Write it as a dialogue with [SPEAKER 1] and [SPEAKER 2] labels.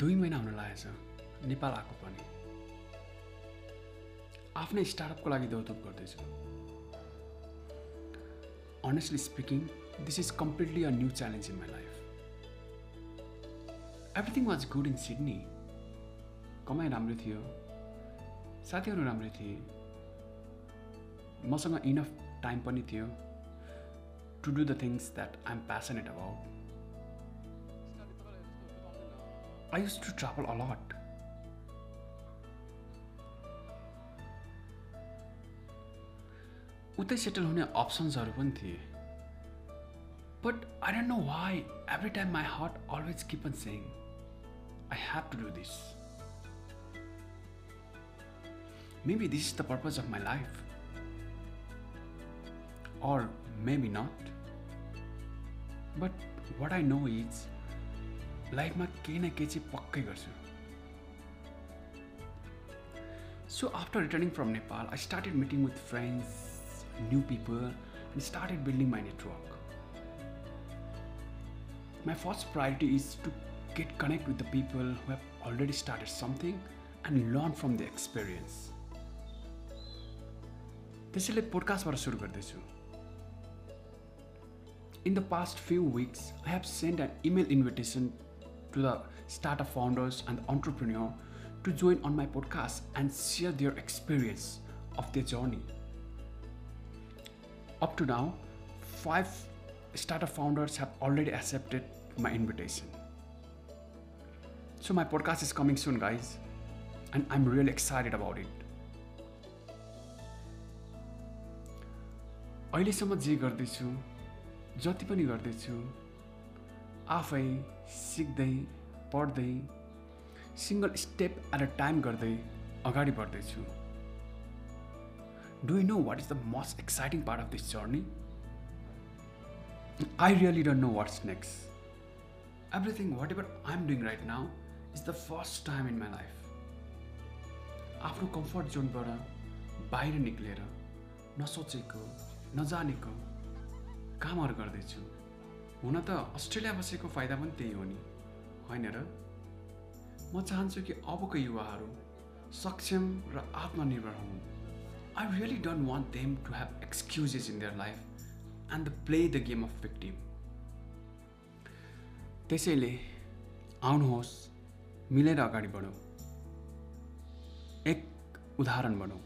[SPEAKER 1] दुई महिना हुन लागेछ। नेपाल आएको पनि। आफ्नै स्टार्टअपको लागि दौडधुप गर्दैछु। Honestly speaking this is completely a new challenge in my life everything was good in Sydney कमाइ राम्रो थियो। साथीहरू राम्रै थिए। मसँग इनफ टाइम पनि थियो। To do the things that I am passionate about I used to travel a lot. उतै सेटल हुने अप्सन्सहरू पनि थिए but I don't know why every time my heart always keep on saying I have to do this maybe this is the purpose of my life or maybe not. But what I know is लाइफमा केही न केही चाहिँ पक्कै गर्छु। So after returning from Nepal I started meeting with friends new people and started building my network my first priority is to get connect with the people who have already started something and learn from the experience त्यसैले पोडकास्टबाट सुरु गर्दैछु। In the past few weeks, I have sent an email invitation to the startup founders and entrepreneur to join on my podcast and share their experience of their journey. Up to now, five startup founders have already accepted my invitation. So my podcast is coming soon, guys, and I'm really excited about it. अहिलेसम्म जे गर्दैछु जति पनि गर्दैछु आफै सिक्दै पढ्दै single step at a time गर्दै अगाडि बढ्दैछु। Do you know what is the most exciting part of this journey I really don't know what's next everything whatever I am doing right now is the first time in my life आफ्नो comfort जोनबाट बाहिर निक्लेर नसोचेको नजानेको कामहरू गर्दैछु। हुन त अस्ट्रेलिया बसेको फाइदा पनि त्यही हो नि। होइन र? म चाहन्छु कि अबको युवाहरू सक्षम र आत्मनिर्भर हुन्। I really don't want them to have excuses in their life and the play the game of victim त्यसैले आउनुहोस् मिलेर अगाडि बढौँ। एक उदाहरण बनौँ।